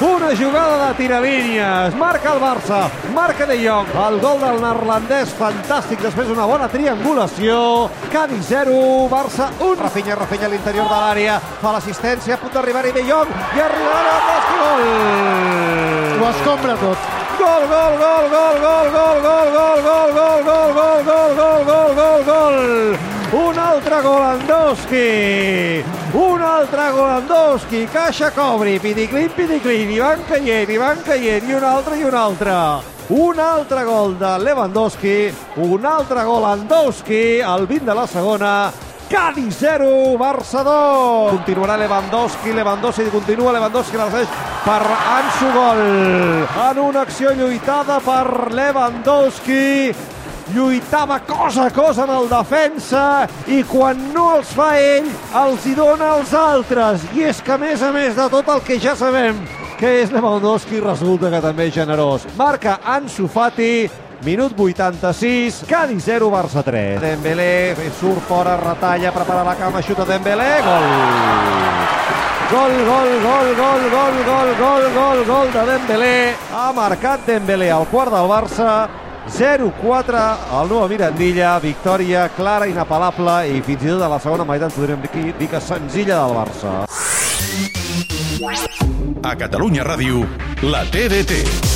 Una jugada de tiralínies, marca el Barça, marca de Jong, el gol del neerlandès, fantàstic, després una bona triangulació, Cádiz 0, Barça 1, Rafinha, Rafinha a l'interior de l'àrea, fa l'assistència, a punt d'arribar-hi de Jong, i arribarà Lewandowski, gol! Ho escombra tot. Gol, gol, gol, gol, gol, gol, gol, gol, gol, gol, gol, gol, gol, gol, gol, gol, gol. Un altre Golandowski. Un altre Golandowski. Caixa cobri, pidiclin, pidiclin. I van caient, i van caient. I un altre, i un altre. Un altre gol de Lewandowski. Un altre Golandowski. Al 20 de la segona. Cádiz 0, Barça 2. Continuarà Lewandowski, Lewandowski continua, Lewandowski la segueix per Ansu Gol. En una acció lluitada per Lewandowski, lluitava cosa a cosa en el defensa i quan no els fa ell, els hi dona als altres. I és que, a més a més de tot el que ja sabem que és Lewandowski, resulta que també és generós. Marca Ansu Fati, Minut 86, Cádiz 0, Barça 3. Dembélé surt fora, retalla, prepara la cama, xuta Dembélé, gol! Gol, gol, gol, gol, gol, gol, gol, gol, gol de Dembélé. Ha marcat Dembélé al quart del Barça. 0-4 al nou Mirandilla, victòria clara, inapel·lable i fins i tot a la segona meitat podríem dir, dir que senzilla del Barça. A Catalunya Ràdio, la TDT.